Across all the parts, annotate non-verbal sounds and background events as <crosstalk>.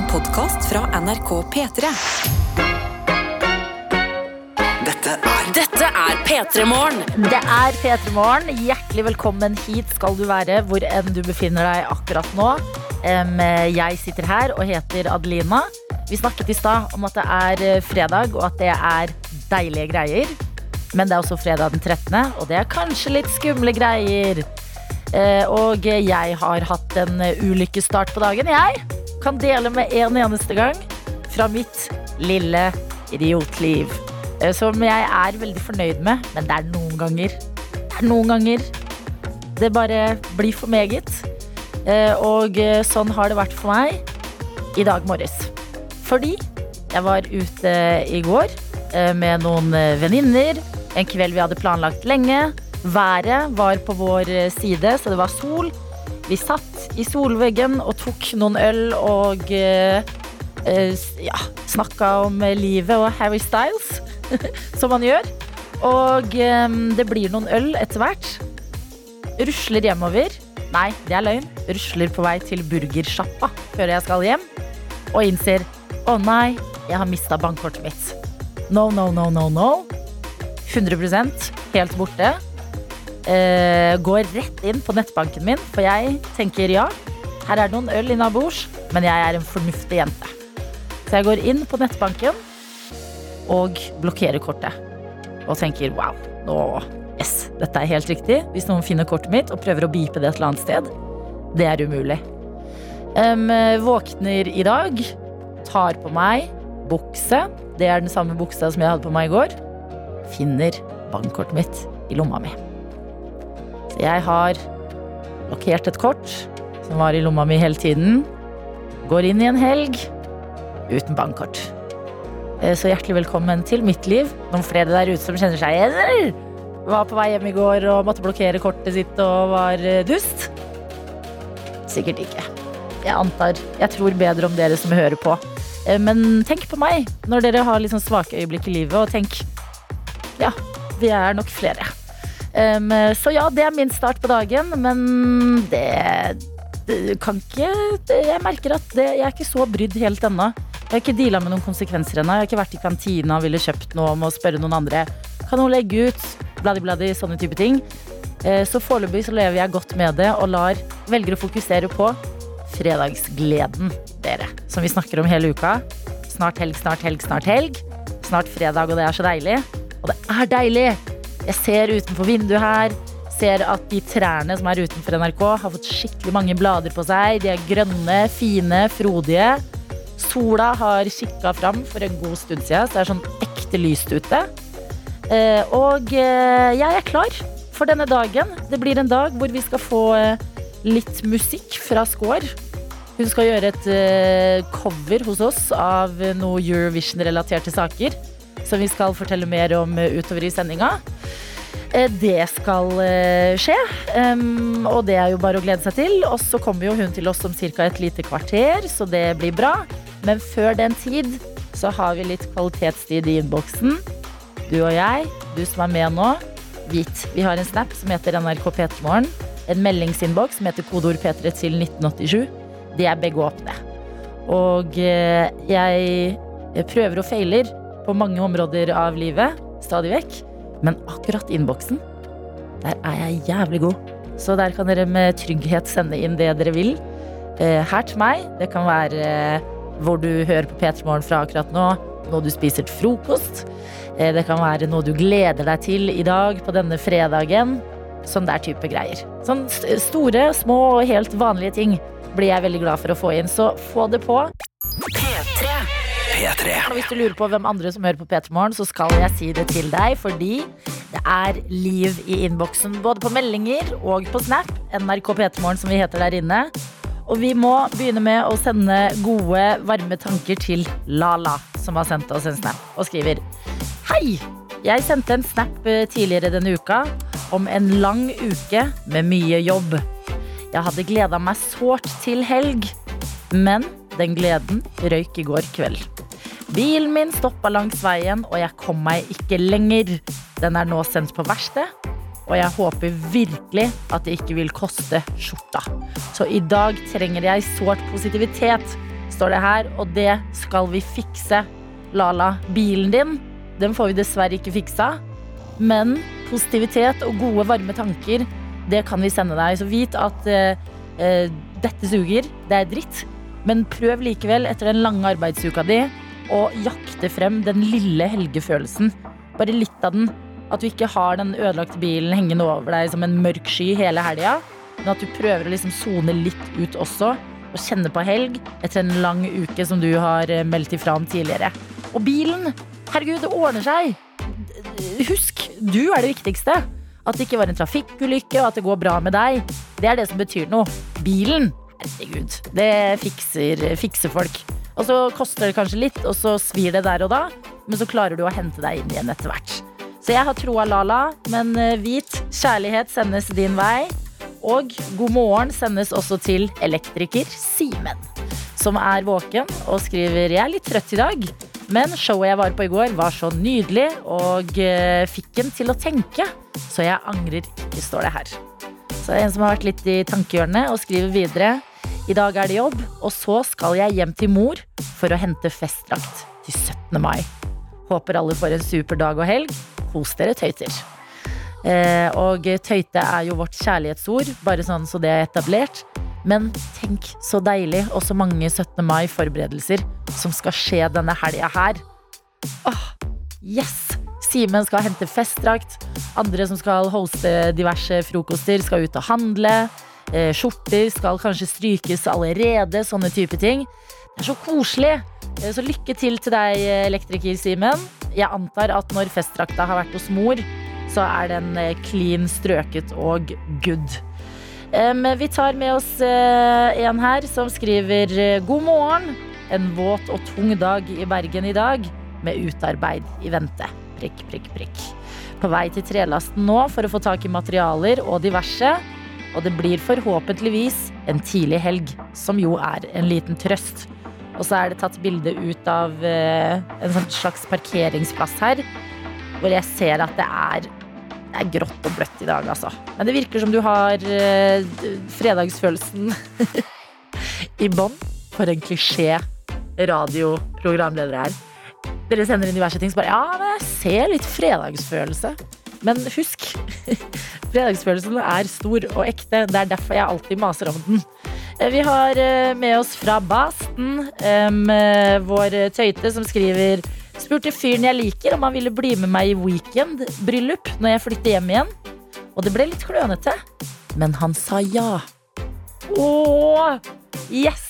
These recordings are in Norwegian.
En podkast fra NRK P3. Dette er Dette er P3 Morgen. Det er P3 Morgen. Hjertelig velkommen hit skal du være, hvor enn du befinner deg akkurat nå. Jeg sitter her og heter Adelina. Vi snakket i stad om at det er eh, fredag, og at det er deilige greier. Men det er også fredag den 13., og det er kanskje litt skumle greier. Eh, Og jeg har hatt en ulykkesstart på dagen. Jeg kan dele med en eneste gang fra mitt lille idiotliv. Eh, Som jeg er veldig fornøyd med, men det er noen ganger Det er noen ganger det bare blir for meget. Eh, Og eh, sånn har det vært for meg i dag morges. Fordi jeg var ute i går med noen venninner. En kveld vi hadde planlagt lenge. Været var på vår side, så det var sol. Vi satt i solveggen og tok noen øl og eh, eh, ja, snakka om livet og Harry Styles, <laughs> som man gjør. Og eh, det blir noen øl etter hvert. Rusler hjemover. Nei, det er løgn. Rusler på vei til burgersjappa før jeg skal hjem. Og innser å nei, jeg har mista bankkortet mitt. No, no, no, no, no. 100% helt borte. Eh, går rett inn på nettbanken min, for jeg tenker ja, her er det noen øl innabords, men jeg er en fornuftig jente. Så jeg går inn på nettbanken og blokkerer kortet. Og tenker wow, nå, yes, dette er helt riktig. Hvis noen finner kortet mitt og prøver å beepe det et eller annet sted, det er umulig. Um, våkner i dag, tar på meg bukse. Det er den samme buksa som jeg hadde på meg i går. Finner bankkortet mitt i lomma mi. Jeg har blokkert et kort som var i lomma mi hele tiden. Går inn i en helg uten bankkort. Eh, Så hjertelig velkommen til mitt liv. Noen flere der ute som kjenner seg igjen? Var på vei hjem i går og måtte blokkere kortet sitt og var eh, dust? Sikkert ikke. Jeg antar. Jeg tror bedre om dere som hører på. Eh, Men tenk på meg når dere har litt sånn svake øyeblikk i livet, og tenk Ja, vi er nok flere. Um, så ja, det er min start på dagen, men det, det kan ikke det, Jeg merker at det, jeg er ikke så brydd helt ennå. Jeg har ikke deala med noen konsekvenser ennå. Jeg har ikke vært i kantina og ville kjøpt noe om å spørre noen andre. Kan noen legge ut? Bladi-bladi, sånne type ting. Eh, Så foreløpig så lever jeg godt med det og lar velger å fokusere på fredagsgleden, dere. Som vi snakker om hele uka. Snart helg, snart helg, snart helg. Snart fredag, og det er så deilig. Og det er deilig! Jeg ser utenfor vinduet her. Ser at de trærne som er utenfor NRK, har fått skikkelig mange blader på seg. De er grønne, fine, frodige. Sola har kikka fram for en god stund siden, så det er sånn ekte lyst ute. Eh, Og eh, jeg er klar for denne dagen. Det blir en dag hvor vi skal få eh, litt musikk fra Skår. Hun skal gjøre et cover hos oss av noe Eurovision-relaterte saker. Som vi skal fortelle mer om utover i sendinga. Eh, Det skal eh, skje, og det er jo bare å glede seg til. Og så kommer jo hun til oss om ca. et lite kvarter, så det blir bra. Men før den tid så har vi litt kvalitetstid i innboksen. Du og jeg, du som er med nå, vit. Vi har en snap som heter NRK P3morgen. En meldingsinnboks som heter kodeord P3 til 1987. De er begge åpne. Og eh, jeg prøver og feiler på mange områder av livet, stadig vekk. Men akkurat innboksen, der er jeg jævlig god. Så der kan dere med trygghet sende inn det dere vil. Eh, Her til meg. Det kan være eh, hvor du hører på P3 Morgen fra akkurat nå. Noe du spiser til frokost. Eh, Det kan være noe du gleder deg til i dag på denne fredagen. Sånn der type greier. Sånn store, små og helt vanlige ting blir jeg veldig glad for å få inn. Så få det på. P3. Og hvis du lurer på hvem andre som hører på P3 Morgen, så skal jeg si det til deg, fordi det er liv i innboksen. Både på meldinger og på Snap. NRK P3 Morgen, som vi heter der inne. Og vi må begynne med å sende gode, varme tanker til Lala, som har sendt oss en snap og skriver Hei! Jeg sendte en snap eh, tidligere denne uka om en lang uke med mye jobb. Jeg hadde gleda meg sårt til helg, men den gleden røyk i går kveld. Bilen min stoppa langs veien, og jeg kom meg ikke lenger. Den er nå sendt på verksted, og jeg håper virkelig at det ikke vil koste skjorta. Så i dag trenger jeg sårt positivitet, står det her, og det skal vi fikse. Lala, bilen din, den får vi dessverre ikke fiksa. Men positivitet og gode, varme tanker, det kan vi sende deg. Så vit at eh, eh, dette suger, det er dritt. Men prøv likevel etter den lange arbeidsuka di å jakte frem den lille helgefølelsen. Bare litt av den. At du ikke har den ødelagte bilen hengende over deg som en mørk sky hele helga. Men at du prøver å liksom sone litt ut også. Og kjenne på helg etter en lang uke som du har eh, meldt ifra om tidligere. Og bilen! Herregud, det ordner seg! Husk, du er det viktigste. At det ikke var en trafikkulykke, og at det går bra med deg. Det er det som betyr noe. Bilen, herregud, det fikser, fikser folk. Og så koster det kanskje litt, og så svir det der og da, men så klarer du å hente deg inn igjen etter hvert. Så jeg har troa Lala, men eh, hvit kjærlighet sendes din vei. Og god morgen sendes også til elektriker Simen, som er våken og skriver Jeg er litt trøtt i dag, men showet jeg var på i går, var så nydelig og eh, fikk en til å tenke. Så jeg angrer ikke, står det her. Så det er en som har vært litt i tankehjørnet og skriver videre. I dag er det jobb, og så skal jeg hjem til mor for å hente festdrakt til 17. mai. Håper alle får en super dag og helg. Kos dere, tøyter. Eh, og tøyte er jo vårt kjærlighetsord, bare sånn så det er etablert. Men tenk så deilig og så mange 17. mai-forberedelser som skal skje denne helga her. Åh, yes! Simen skal hente festdrakt. Andre som skal hoste diverse frokoster, skal ut og handle. Eh, skjorter skal kanskje strykes allerede. Sånne type ting. Det er så koselig. Eh, Så lykke til til deg, elektriker Simen. Jeg antar at når festdrakta har vært hos mor, så er den eh, clean strøket og good. Vi tar med oss eh, en her som skriver eh, God morgen. En våt og tung dag i Bergen i dag, med utarbeid i vente. Prikk, prikk, prikk. På vei til trelasten nå for å få tak i materialer og diverse. Og det blir forhåpentligvis en tidlig helg, som jo er en liten trøst. Og så er det tatt bilde ut av eh, en sånn slags parkeringsplass her, hvor jeg ser at det er, det er grått og bløtt i dag, altså. Men det virker som du har eh, fredagsfølelsen <laughs> i bånn. For en klisjé radioprogramleder her. Dere sender inn diverse ting, så bare Ja, men jeg ser litt fredagsfølelse. Men husk, <laughs> fredagsfølelsen er stor og ekte. Det er derfor jeg alltid maser om den. Eh, Vi har eh, med oss fra Basten eh, vår tøyte som skriver Spurte fyren jeg liker om han ville bli med meg i weekend-bryllup når jeg flytter hjem igjen. Og det ble litt klønete, men han sa ja. Åh, yes!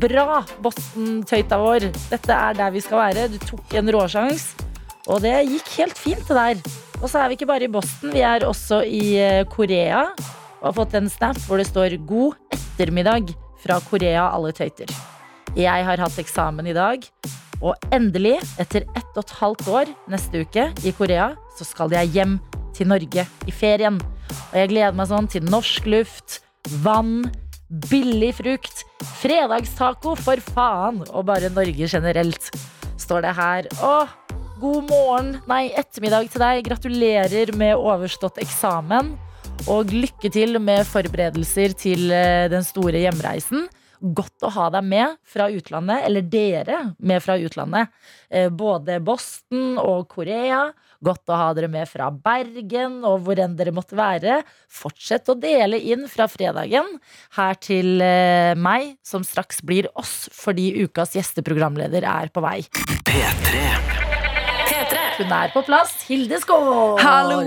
Bra, Boston-tøyta vår. Dette er der vi skal være. Du tok en råsjans, og det gikk helt fint, det der. Og så er vi ikke bare i Boston, vi er også i eh, Korea. Og har fått en snap hvor det står 'God ettermiddag' fra Korea, alle tøyter. Jeg har hatt eksamen i dag, og endelig, etter ett og et halvt år neste uke i Korea, så skal jeg hjem til Norge i ferien. Og jeg gleder meg sånn til norsk luft, vann, billig frukt, fredagstaco for faen, og bare Norge generelt, står det her. Åh, god morgen, nei, ettermiddag til deg. Gratulerer med overstått eksamen. Og lykke til med forberedelser til eh, den store hjemreisen. Godt å ha deg med fra utlandet, eller dere med fra utlandet. Eh, Både Boston og Korea. Godt å ha dere med fra Bergen og hvor enn dere måtte være. Fortsett å dele inn fra fredagen her til eh, meg, som straks blir oss, fordi ukas gjesteprogramleder er på vei. P3. Hun er på plass. Hilde Skål! Hallo!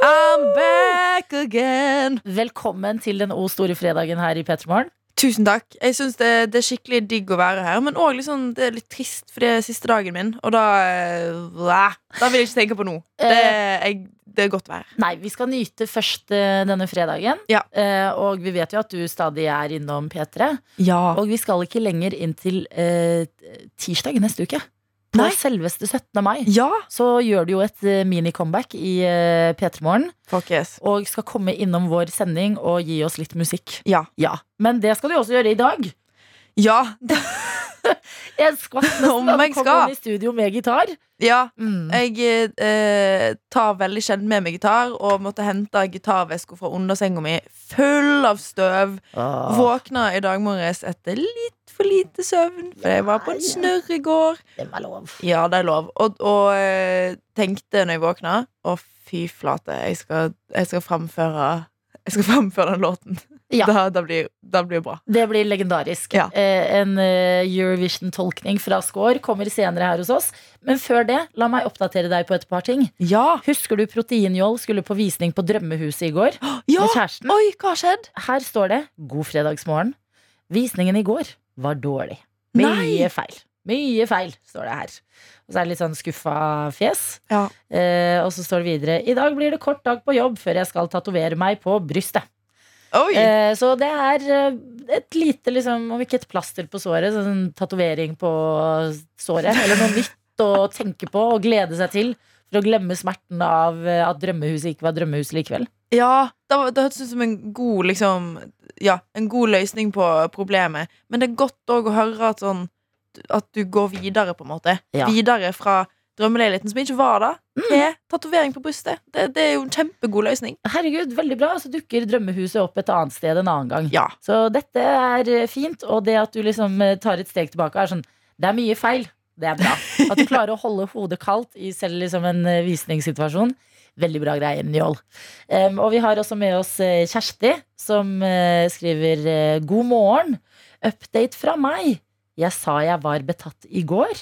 I'm back again. Velkommen til den O store fredagen her i P3 Morgen. Tusen takk. Jeg synes det, det er skikkelig digg å være her, men òg liksom, det er litt trist, for det er siste dagen min, og da eh, blæ. Da vil jeg ikke tenke på noe. Det, jeg, det er godt vær. Nei, vi skal nyte først eh, denne fredagen. Ja. Eh, og vi vet jo at du stadig er innom P3. Ja. Og vi skal ikke lenger inn til eh, tirsdag neste uke. På Nei. selveste 17. mai. ja. Så gjør du jo et eh, mini-comeback i eh, P3 Morgen. Yes. Og skal komme innom vår sending og gi oss litt musikk. Ja. Ja, Men det skal du også gjøre i dag. Ja. <laughs> Jeg skvatt nesten da du kom inn i studio med gitar. ja. Mm. Jeg eh, tar veldig sjelden med meg gitar, og måtte hente gitarveska fra undersenga mi full av støv. Ah. Våkna i dag morges etter litt for lite søvn, for jeg var på en Nei. snurr i går. Det var lov. Ja, det er lov. Og, og eh, tenkte når jeg våkna Å, fy flate, jeg skal, jeg skal framføre Jeg skal <laughs> framføre den låten. Ja. Da, da, blir, da blir det bra. Det blir legendarisk. Ja. Eh, en eh, Eurovision-tolkning fra Score kommer senere her hos oss. Men før det, la meg oppdatere deg på et par ting. Ja! Husker du Proteinjål skulle på visning på Drømmehuset i går <gasps> ja. med kjæresten? Oi, hva skjedd? Her står det 'God fredagsmorgen'. Visningen i går var dårlig. Mye feil. Mye feil, står det her. Og så er det litt sånn skuffa fjes. Ja. Eh, og så står det videre 'I dag blir det kort dag på jobb før jeg skal tatovere meg på brystet'. Eh, så det er eh, et lite, liksom, om ikke et plaster på såret, sånn en tatovering på såret. Eller noe nytt å tenke på og glede seg til. For å glemme smerten av eh, at drømmehuset ikke var drømmehus likevel. Ja, det, det høres ut som en god liksom Ja, en god løsning på problemet. Men det er godt òg å høre at sånn At du går videre, på en måte. Ja. Videre fra drømmeleiligheten, som ikke var da, til tatovering på brystet. Det, det er jo en kjempegod løsning. Herregud, veldig bra. Så dukker drømmehuset opp et annet sted en annen gang. Ja. Så dette er fint, og det at du liksom eh, tar et steg tilbake, er sånn Det er mye feil. Det er bra. At du klarer å holde hodet kaldt i selv liksom en eh, visningssituasjon. Veldig bra greie, Njål. Um, og vi har også med oss eh, Kjersti, som uh, skriver God morgen. Update fra meg. Jeg sa jeg var betatt i går,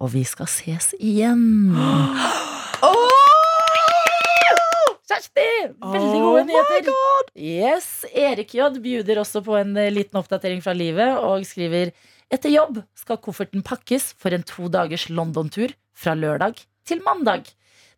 og vi skal ses igjen. Kjersti! Veldig gode Oh nyheter. Yes, Erik J bjuder også på en liten oppdatering fra livet og skriver Etter jobb skal kofferten pakkes for en to dagers London-tur fra lørdag til mandag.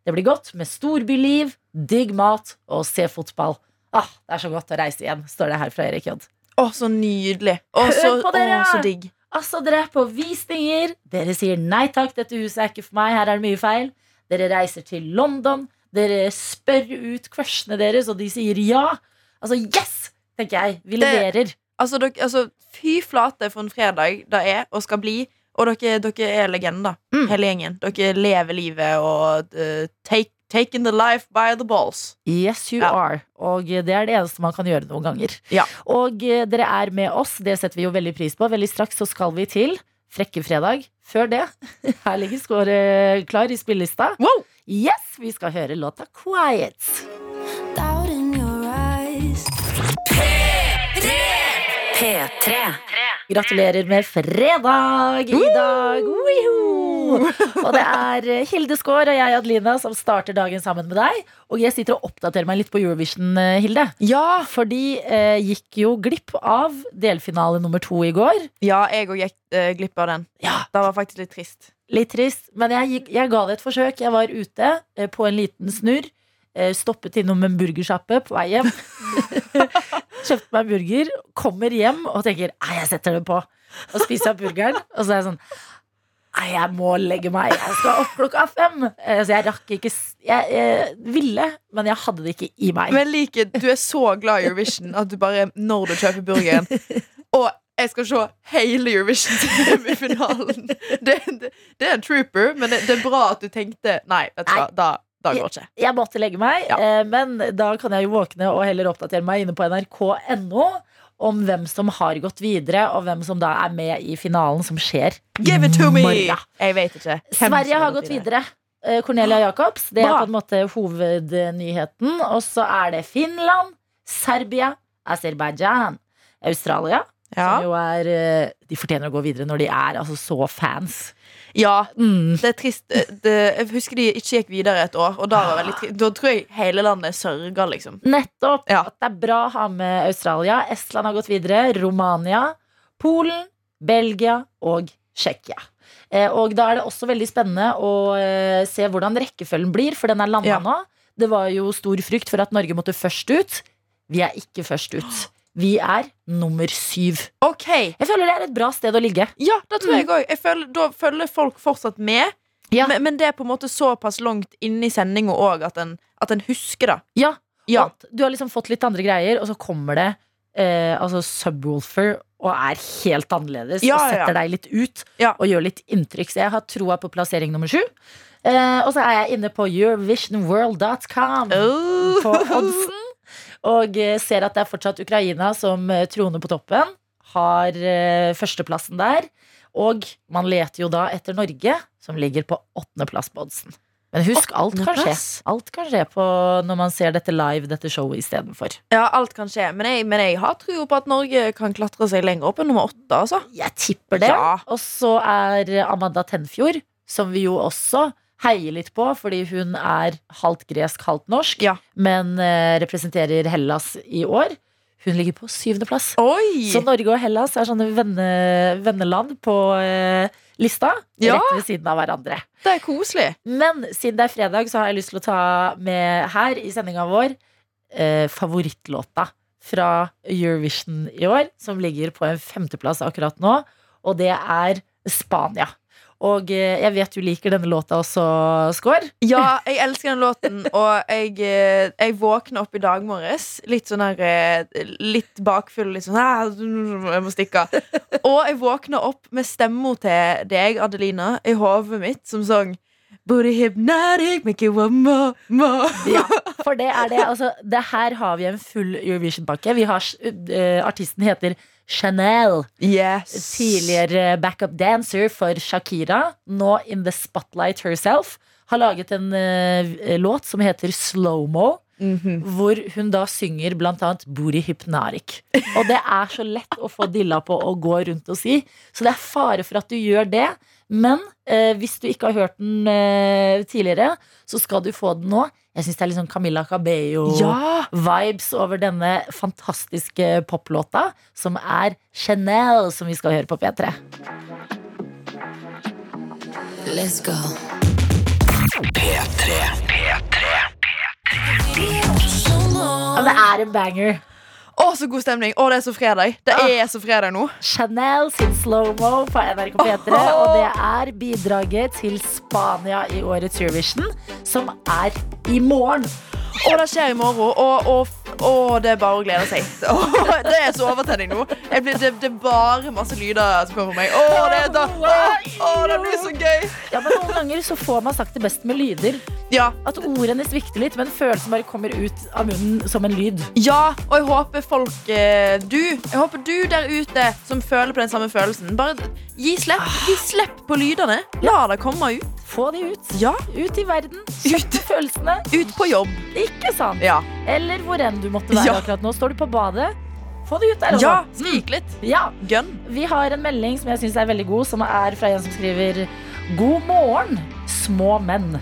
Det blir godt med storbyliv, digg mat og se fotball. Ah, det er så godt å reise igjen, står det her fra Erik J. Å, så nydelig. Å, så, å, så digg. Altså, dere er på visninger. Dere sier nei takk, dette huset er ikke for meg, her er det mye feil. Dere reiser til London. Dere spør ut crushene deres, og de sier ja. Altså, yes! Tenker jeg. Vi Det- leverer. Altså, dere, altså, fy flate for en fredag det er og skal bli. Og dere, dere er legender, Mm. hele gjengen. Dere lever livet og uh, take, taking the life by the balls. Yes, you Ja. are. Og det er det eneste man kan gjøre noen ganger. Ja. Og uh, dere er med oss, det setter vi jo veldig pris på. Veldig straks så skal vi til Frekke fredag. Før det, <laughs> her ligger skåret eh, klar i spillelista. Wow! Yes, vi skal høre låta Quiet. P3. Gratulerer med fredag i dag! Og det er eh, Hilde Skaar og jeg, Adelina, som starter dagen sammen med deg. Og jeg sitter og oppdaterer meg litt på Eurovision, eh, Hilde. Ja, Fordi eh, gikk jo glipp av delfinale nummer to i går. ja jeg òg gikk eh, glipp av den. Ja, Det var faktisk litt trist. Litt trist, men jeg, gikk, jeg ga det et forsøk. Jeg var ute eh, på en liten snurr. Eh, stoppet innom en burgersjappe på vei hjem. <laughs> Kjøpte meg burger, kommer hjem og tenker Nei, jeg setter den på. Og spiser opp burgeren, og så er jeg sånn Nei, jeg må legge meg. Jeg skal opp klokka fem. Eh, så jeg rakk ikke Jeg, jeg ville, men jeg hadde det ikke i meg. Men like, du er så glad i Eurovision at du bare, når du kjøper burgeren Og jeg skal se hele Eurovision-semifinalen. <laughs> Det, det, det er en trooper, men det, det er bra at du tenkte Nei, vet du hva, da, da går ikke. Jeg måtte legge meg, Ja. eh, men da kan jeg jo våkne og heller oppdatere meg inne på nrk.no om hvem som har gått videre, og hvem som da er med i finalen som skjer Give it to me! morgen. Jeg vet ikke. hvem Sverige har gått videre. videre. Cornelia Jacobs, det er på en måte hovednyheten. Og så er det Finland, Serbia, Aserbajdsjan, Australia. Ja. Som jo er eh, De fortjener å gå videre når de er altså så fans. Ja, Mm. det er trist. Det, jeg husker de ikke gikk videre et år, og da, var veldig trist. da tror jeg hele landet sørga, liksom. Nettopp. Ja. At det er bra å ha med Australia. Estland har gått videre. Romania, Polen, Belgia og Tsjekkia. Eh, og da er det også veldig spennende å eh, se hvordan rekkefølgen blir, for den er landa Ja. nå. Det var jo stor frykt for at Norge måtte først ut. Vi er ikke først ut. Vi er nummer syv. OK. Jeg føler det er et bra sted å ligge. Ja, det tror jeg òg. Da følger folk fortsatt med. Ja. Men, men det er på en måte såpass langt inne i sendinga òg at, en- at en husker det. Ja, Ja. At du har liksom fått litt andre greier, og så kommer det eh, altså Subwoolfer og er helt annerledes Ja, og setter deg litt ut og gjør litt inntrykk. Så jeg har troa på plassering nummer sju. Eh, og så er jeg inne på eurovisionworld.com Oh. på oddsen. Og eh, ser at det er fortsatt Ukraina som eh, troner på toppen. har eh, førsteplassen der. Og man leter jo da etter Norge, som ligger på åttendeplass på oddsen. Men husk, alt kan skje. Alt kan skje på når man ser dette live, dette showet istedenfor. Ja, alt kan skje. Men jeg, men jeg har tro på at Norge kan klatre seg lenger opp enn nummer åtte. Altså. Jeg tipper det. Ja. Og så er Amanda Tenfjord, som vi jo også heier litt på, fordi hun er halvt gresk, halvt norsk, Ja. men eh, representerer Hellas i år. Hun ligger på syvendeplass. Så Norge og Hellas er sånne venne, venneland på eh, lista, Ja. rett ved siden av hverandre. Det er koselig. Men siden det er fredag, så har jeg lyst til å ta med her i sendinga vår eh, favorittlåta fra Eurovision i år, som ligger på en femteplass akkurat nå, og det er Spania. Og eh, jeg vet du liker denne låta også, Skår. Ja, jeg elsker den låten, <laughs> og jeg, eh, jeg våkna opp i dag morges litt sånn her eh, Litt bakfull, litt sånn «Ah, Jeg må stikke av. <laughs> Og jeg våkna opp med stemma til deg, Adelina, i hodet mitt, som sang Booty hypnotic, make it one more, more. Ja, <laughs> for det er det. Altså, det her har vi en full Eurovision-pakke. Vi har eh, Artisten heter Chanel. Yes. Tidligere backup dancer for Shakira, nå in the spotlight herself, har laget en uh, låt som heter Slow-Mo. Mhm. Hvor hun da synger blant annet Booty Hypnarik'. Og det er så lett å få dilla på å gå rundt og si. Så det er fare for at du gjør det. Men eh, hvis du ikke har hørt den eh, tidligere, så skal du få den nå. Jeg syns det er litt sånn Camilla Cabello-vibes Ja! over denne fantastiske poplåta, som er Chanel, som vi skal høre på P3. Let's go. P3. P3. Ja, det er en banger. Å, så god stemning. Å, det er så fredag. Det Ah. er så fredag nå. Chanel sin slow-mo på NRK P3. Og det er bidraget til Spania i årets Eurovision, som er i morgen. Og det skjer i morgen. Og, og, og det er bare å glede seg. <laughs> Oh, det er så overtenning nå. Blir, det, det er bare masse lyder som kommer fra meg. Å, det, da, å, det blir så gøy. Ja, men Noen ganger så får man sagt det best med lyder. Ja, At ordene svikter litt, men følelsen bare kommer ut av munnen som en lyd. ja, og jeg håper folk eh, Du Jeg håper du der ute som føler på den samme følelsen, bare gi slipp. Gi slipp på lydene. La det komme ut. Få de ut. Ja, Ut i verden. På <laughs> følelsene. ut på jobb. Ikke sant? Ja, Eller hvor enn du måtte være Ja. akkurat nå. Står du på badet? Få det ut der også. ja skrik litt. Ja. Gun. Vi har en melding som jeg syns er veldig god, som er fra en som skriver God morgen, små menn.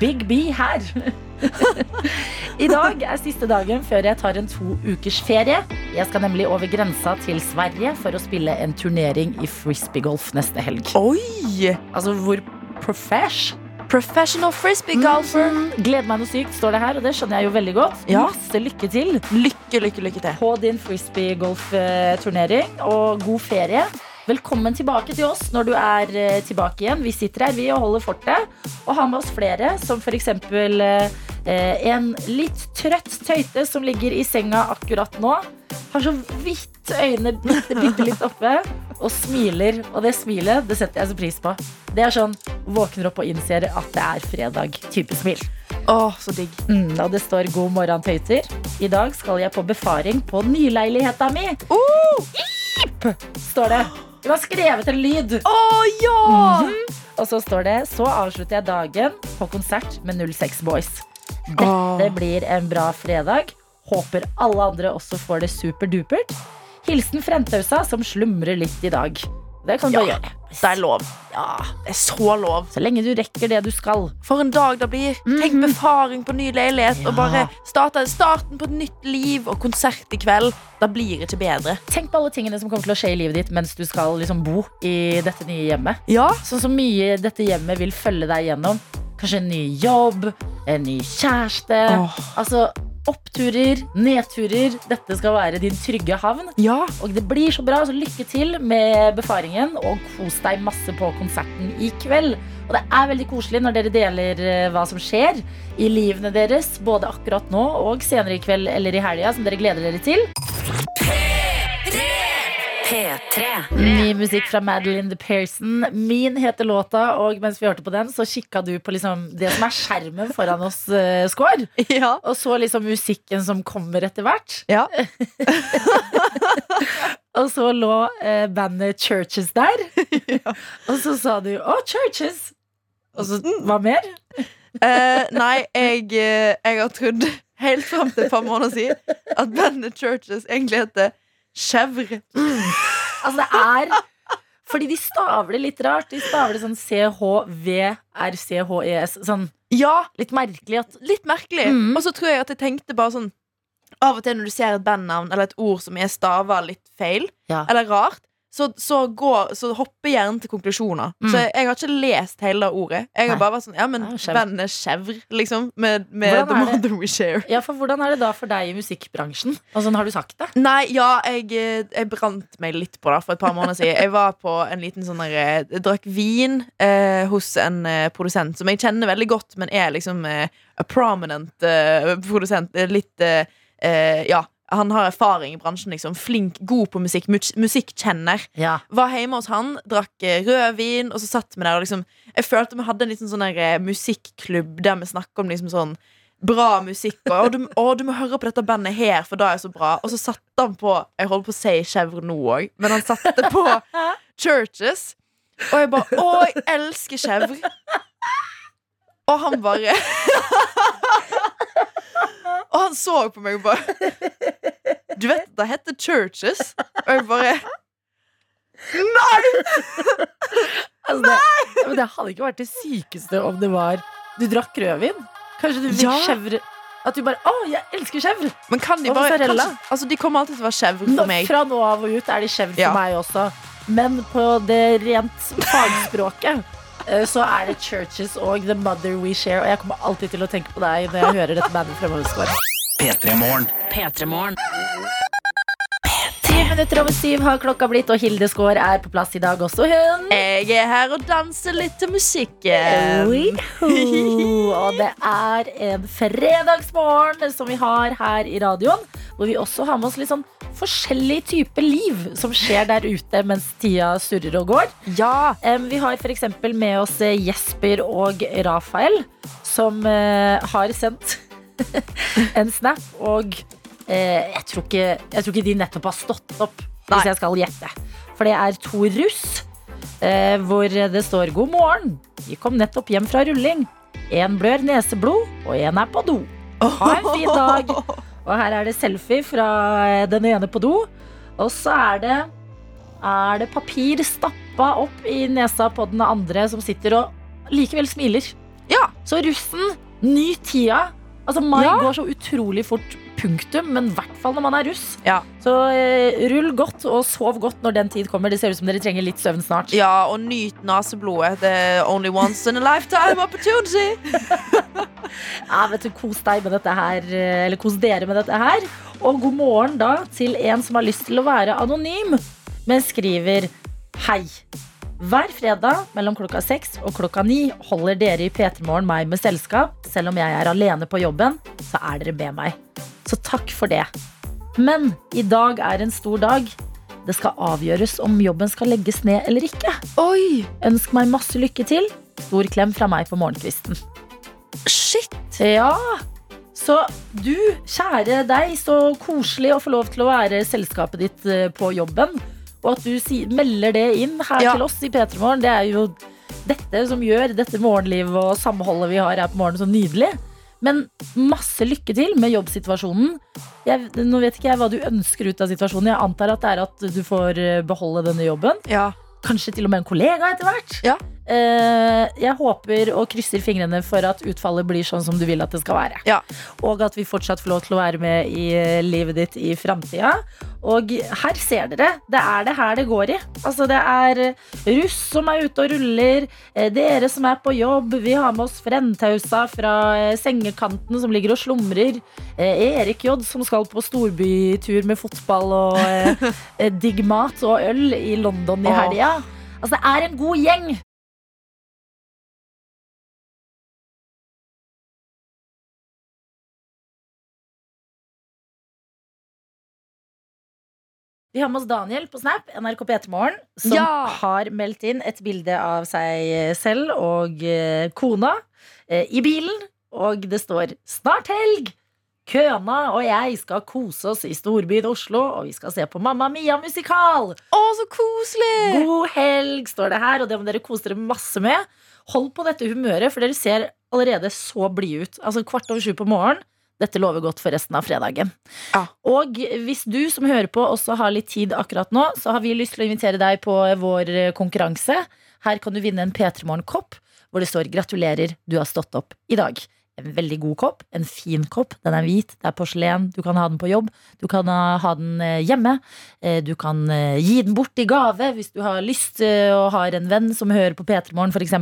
Big B her. <laughs> <laughs> I dag er siste dagen før jeg tar en to ukers ferie. Jeg skal nemlig over grensa til Sverige for å spille en turnering i frisbeegolf neste helg. Oi! Altså hvor profesh. Professional frisbee golfer. Mm, gleder meg noe sykt, står det her, og det skjønner jeg jo veldig godt. Ja. Masse lykke til Lykke, lykke, lykke til. på din frisbeegolfturnering, og god ferie. Velkommen tilbake til oss når du er eh, tilbake igjen. Vi sitter her vi og holder fortet og har med oss flere, som f.eks. Eh, en litt trøtt tøyte som ligger i senga akkurat nå. Har så vidt øynene bitte, bitte litt oppe og smiler. Og det smilet det setter jeg så pris på. Det er sånn våkner opp og innser at det er fredag-type smil. Å, så digg. Mm, og det står 'God morgen, tøyter'. I dag skal jeg på befaring på nyleiligheta mi. Ip, står det. Hun har skrevet en lyd. Å ja! Og så står det 'Så avslutter jeg dagen på konsert med 06 Boys'. Dette blir en bra fredag. Håper alle andre også får det superdupert. Hilsen Frentausa, som slumrer litt i dag. Det kan du Ja. bare gjøre. Det er lov. Ja, Det er så lov. Så lenge du rekker det du skal. For en dag det blir. Tenk befaring på ny leilighet Ja. og bare starte starten på et nytt liv og konsert i kveld. Da blir det ikke bedre. Tenk på alle tingene som kommer til å skje i livet ditt mens du skal liksom bo i dette nye hjemmet. Ja. Sånn så mye dette hjemmet vil følge deg gjennom. Kanskje en ny jobb, en ny kjæreste. Oh. Altså oppturer, nedturer. Dette skal være din trygge havn. Ja. Og det blir så bra, så lykke til med befaringen. Og kos deg masse på konserten i kveld. Og det er veldig koselig når dere deler eh, hva som skjer i livene deres. Både akkurat nå og senere i kveld eller i helga, som dere gleder dere til. P3. Ny musikk fra Madeline the Pearson. Min heter låta, og mens vi hørte på den, så kikka du på liksom det som er skjermen foran oss, uh, Skår. Ja. Og så liksom musikken som kommer etter hvert. Ja. <laughs> Og så lå eh, bandet Churches der. <laughs> Og så sa du 'Å, Churches'. Og så hva mer? Eh, nei, jeg, eh, jeg har trodd helt fram til et par måneder siden at bandet Churches egentlig heter Chèvre. Altså, det er Fordi de stavler litt rart. De stavler sånn C-H-V-R-C-H-E-S. Sånn Ja, litt merkelig at litt merkelig. Mm. Og så tror jeg at jeg tenkte bare sånn Av og til når du ser et bandnavn eller et ord som er stava litt feil, Ja. eller rart, så, så, går, så hopper hjernen til konklusjoner. Mm. Så jeg, jeg har ikke lest hele ordet. Jeg har Nei. bare vært sånn Ja, men Ja, chèvre. bandet liksom. Med, med The er? Mother We Share. Ja, for hvordan er det da for deg i musikkbransjen? Altså, har du sagt det? Nei, ja, jeg, eh, jeg brant meg litt på det for et par måneder siden. Jeg var på en liten sånn der, eh, Jeg drakk vin eh, hos en eh, produsent som jeg kjenner veldig godt, men er liksom eh, a prominent eh, produsent. Eh, Litt eh, eh, Ja. Han har erfaring i bransjen. liksom Flink, god på musikk. Mus musikkkjenner. Ja. Var hjemme hos han, drakk eh, rødvin, og så satt vi der og liksom Jeg følte vi hadde en liten sånn der, eh, musikklubb der vi snakka om liksom sånn bra musikk. Og og du, å, du må høre på dette bandet her, for det er så bra. Og så satte han på Jeg holder på å si Chèvre nå òg, men han satte på <laughs> Churches. Og jeg bare Å, jeg elsker Chèvre. Og han bare <laughs> Og han så på meg og bare Du vet det heter Churches? Og jeg bare Altså, det, men det hadde ikke vært det sykeste om det var Du drakk rødvin. Kanskje du fikk Ja. chèvre At du bare 'Å, jeg elsker chèvre'. Men kan de Og bare kanskje, Altså de kommer alltid til å være Chèvre for meg. fra nå av og ut er de chèvre Ja. for meg også. Men på det rent fagspråket eh, så er det Churches og The Mother We Share. Og jeg kommer alltid til å tenke på deg når jeg hører dette bandet fremover. Skår. P3 Morgen. P3morgen. Ti minutter over syv har klokka blitt, og Hilde Skaar er på plass i dag også, hun. Jeg er her og danser litt til musikken. Wiho. Og det er en fredagsmorgen som vi har her i radioen. Hvor vi også har med oss litt sånn forskjellig type liv som skjer der ute mens tida surrer og går. Ja. Vi har f.eks. med oss eh, Jesper og Rafael, som eh, har sendt <laughs> en snap. Og eh, jeg, tror ikke, jeg tror ikke de nettopp har stått opp, Nei. hvis jeg skal gjette. For det er to russ eh, hvor det står 'God morgen'. Vi kom nettopp hjem fra rulling. En blør neseblod, og en er på do. Ha en fin dag. Og her er det selfie fra eh, den ene på do. Og så er det, er det papir stappa opp i nesa på den andre som sitter og likevel smiler. Ja. Så russen, ny tida. Altså, mai Ja. går så utrolig fort, punktum, men i hvert fall når man er russ. Ja. Så eh, rull godt og sov godt når den tid kommer. Det ser ut som dere trenger litt søvn snart. ja, og nyt naseblodet. Det er only once in a lifetime opportunity. <laughs> Ja, vet du, Kos deg med dette her, eh, eller kos dere med dette her. Og god morgen da til en som har lyst til å være anonym, men skriver Hei. Hver fredag mellom klokka seks og klokka ni holder dere i P3 Morgen meg med selskap. Selv om jeg er alene på jobben, så er dere med meg. Så takk for det. Men i dag er en stor dag. Det skal avgjøres om jobben skal legges ned eller ikke. Oi, Ønsk meg masse lykke til. Stor klem fra meg på morgenkvisten. shit. Ja. Så du, kjære deg, så koselig å få lov til å være selskapet ditt eh, på jobben. Og at du si, melder det inn her Ja. til oss i P3 Morgen. Det er jo dette som gjør dette morgenlivet og samholdet vi har her på morgenen så nydelig. Men masse lykke til med jobbsituasjonen. Jeg, nå vet ikke jeg hva du ønsker ut av situasjonen. Jeg antar at det er at du får eh, beholde denne jobben. Ja. Kanskje til og med en kollega etter hvert. Ja. Eh, jeg håper og krysser fingrene for at utfallet blir sånn som du vil at det skal være. Ja. Og at vi fortsatt får lov til å være med i eh, livet ditt i framtida. Og her ser dere. Det er det her det går i. Altså Det er eh, russ som er ute og ruller. Dere som er på jobb. Vi har med oss Frendtausa fra sengekanten som ligger og slumrer. Erik J som skal på storbytur med fotball og <laughs> digg mat og øl i London i helga. Altså, det er en god gjeng. Vi har med oss Daniel på Snap, NRK P3morgen, som Ja. har meldt inn et bilde av seg selv og eh, kona eh, i bilen. Og det står 'Snart helg'. Køna og jeg skal kose oss i storbyen Oslo, og vi skal se på Mamma Mia-musikal. Å, så koselig! God helg, står det her, og det må dere kose dere masse med. Hold på dette humøret, for dere ser allerede så blide ut. Altså kvart over sju på morgen. Dette lover godt for resten av fredagen. Ja. Og hvis du som hører på også har litt tid akkurat nå, så har vi lyst til å invitere deg på vår konkurranse. Her kan du vinne en P3 Morgen-kopp hvor det står 'Gratulerer, du har stått opp i dag'. En veldig god kopp, en fin kopp. Den er hvit, det er porselen. Du kan ha den på jobb, du kan ha den eh, hjemme. Eh, Du kan eh, gi den bort i gave hvis du har lyst eh, og har en venn som hører på P3 Morgen, f.eks.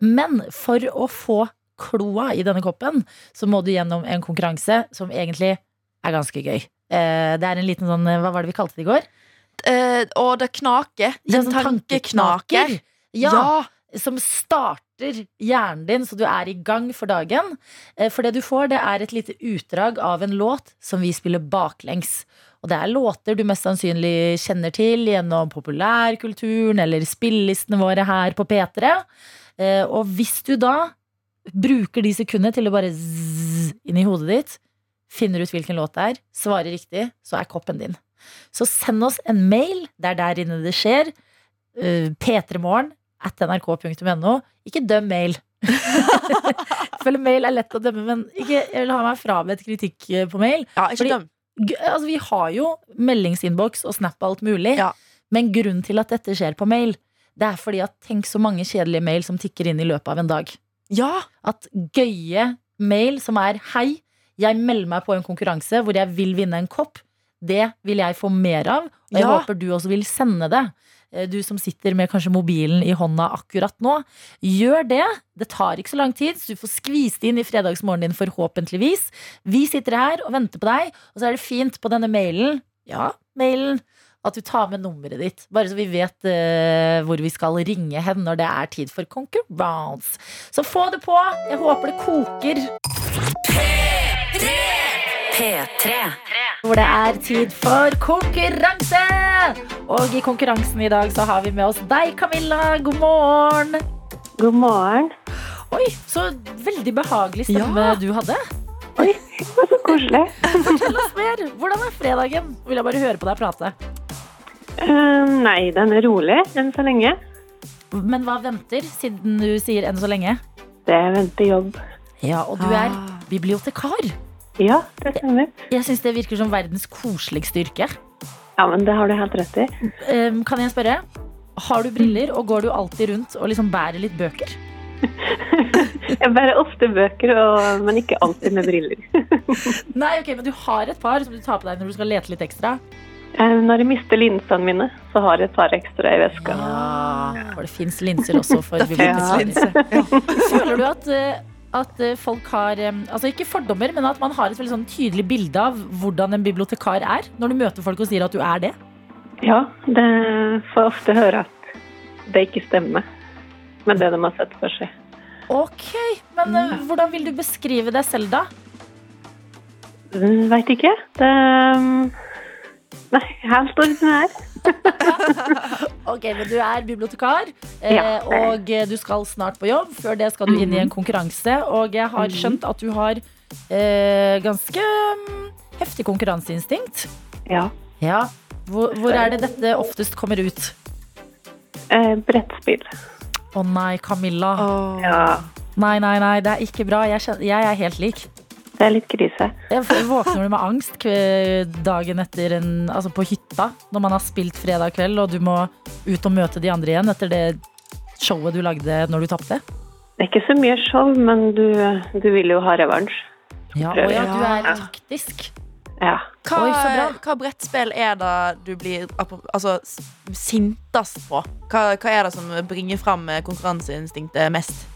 Men for å få kloa i denne koppen, så må du gjennom en konkurranse som egentlig er ganske gøy. Eh, Det er en liten sånn Hva var det vi kalte det i går? Uh, og det knaker. Det er En sånn tankeknaker. Ja, som starter hjernen din, så du er i gang for dagen. Eh, For det du får, det er et lite utdrag av en låt som vi spiller baklengs. Og det er låter du mest sannsynlig kjenner til gjennom populærkulturen eller spillelistene våre her på P3. Eh, Og hvis du da bruker de sekundene til å bare zzz inn i hodet ditt, finner ut hvilken låt det er, svarer riktig, så er koppen din. Så send oss en mail, det er der inne det skjer. Uh, P3morgen at nrk.no. Ikke døm mail. <laughs> Følg mail er lett å dømme, men ikke, jeg vil ha meg frabedt kritikk eh, på mail. Ja, ikke Fordi- døm. Altså, vi har jo meldingsinnboks og Snap alt mulig, Ja. men grunnen til at dette skjer på mail, det er fordi at tenk så mange kjedelige mail som tikker inn i løpet av en dag. Ja. At gøye mail som er 'hei, jeg melder meg på en konkurranse hvor jeg vil vinne en kopp', det vil jeg få mer av, og jeg Ja. håper du også vil sende det. Eh, Du som sitter med kanskje mobilen i hånda akkurat nå, gjør det. Det tar ikke så lang tid, så du får skvist inn i fredagsmorgenen din forhåpentligvis. Vi sitter her og venter på deg, og så er det fint på denne mailen, ja, mailen, at du tar med nummeret ditt. Bare så vi vet uh, hvor vi skal ringe hen når det er tid for konkurranse. Så få det på. Jeg håper det koker. P3. Hvor det er tid for konkurranse! Og i konkurransen i dag så har vi med oss deg, Camilla. God morgen. God morgen. Oi, så veldig behagelig stemme Ja. du hadde. Oi, det var så koselig. <laughs> Fortell oss mer. Hvordan er fredagen? Vil jeg bare høre på deg prate. Eh, nei, den er rolig enn så lenge. Men hva venter, siden du sier enn så lenge? Det venter jobb. Ja, og du er bibliotekar. Ja, det stemmer. Jeg syns det virker som verdens koseligste yrke. Ja, men det har du helt rett i. Um, kan jeg spørre? Har du briller, og går du alltid rundt og liksom bærer litt bøker? <laughs> Jeg bærer ofte bøker, og, men ikke alltid med briller. <laughs> Nei, ok, men du har et par som du tar på deg når du skal lete litt ekstra? Eh, Når jeg mister linsene mine, så har jeg et par ekstra i veska. Ja, for det fins linser også for <laughs> bibliotekslinser. <laughs> Ja. Føler du at, eh, at eh, folk har Altså ikke fordommer, men at man har et veldig sånn tydelig bilde av hvordan en bibliotekar er? Når du møter folk og sier at du er det? Ja, det får jeg ofte høre at det ikke stemmer med det de har sett for seg. Ok, men eh, hvordan vil du beskrive deg selv da? Mm, Veit ikke. Det um, som det er. <laughs> Ok, men du er bibliotekar, eh, Ja, og eh, du skal snart på jobb. Før det skal du inn i en konkurranse, og jeg har skjønt at du har eh, ganske mm, heftig konkurranseinstinkt. Ja. Ja. Hvor, hvor er det dette oftest kommer ut? Eh, brettspill. Å nei, Camilla. Oh. Ja, Nei, nei, nei, det er ikke bra. Jeg, jeg er helt lik. Det er litt krise. Jeg våkner du med angst dagen etter en, altså på hytta, når man har spilt fredag kveld, og du må ut og møte de andre igjen etter det showet du lagde når du tapte? Det er ikke så mye show, men du, du vil jo ha revansj. Ja, og ja, du er taktisk. Ja. Hva, Oi, så bra. hva brettspill er det du blir altså, sintest på? Hva, hva er det som bringer fram konkurranseinstinktet mest?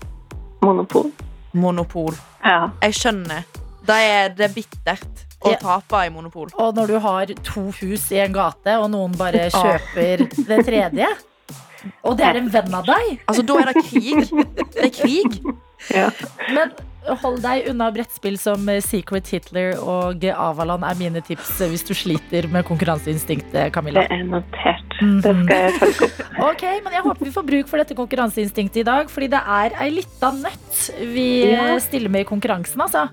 Monopol. Monopol. Ja. Jeg skjønner. Det er, det er bittert å Ja. tape i monopol. Og når du har to hus i en gate, og noen bare kjøper det tredje, og det er en venn av deg, Altså, da er det krig. Det er krig. ja. men hold deg unna brettspill som eh, Secret Hitler og Avalon er mine tips eh, hvis du sliter med konkurranseinstinktet, Camilla. Det er notert. Det skal jeg følge opp. <laughs> Ok, men jeg håper vi får bruk for dette konkurranseinstinktet i dag, fordi det er ei lita nøtt vi Ja. eh, stiller med i konkurransen, altså.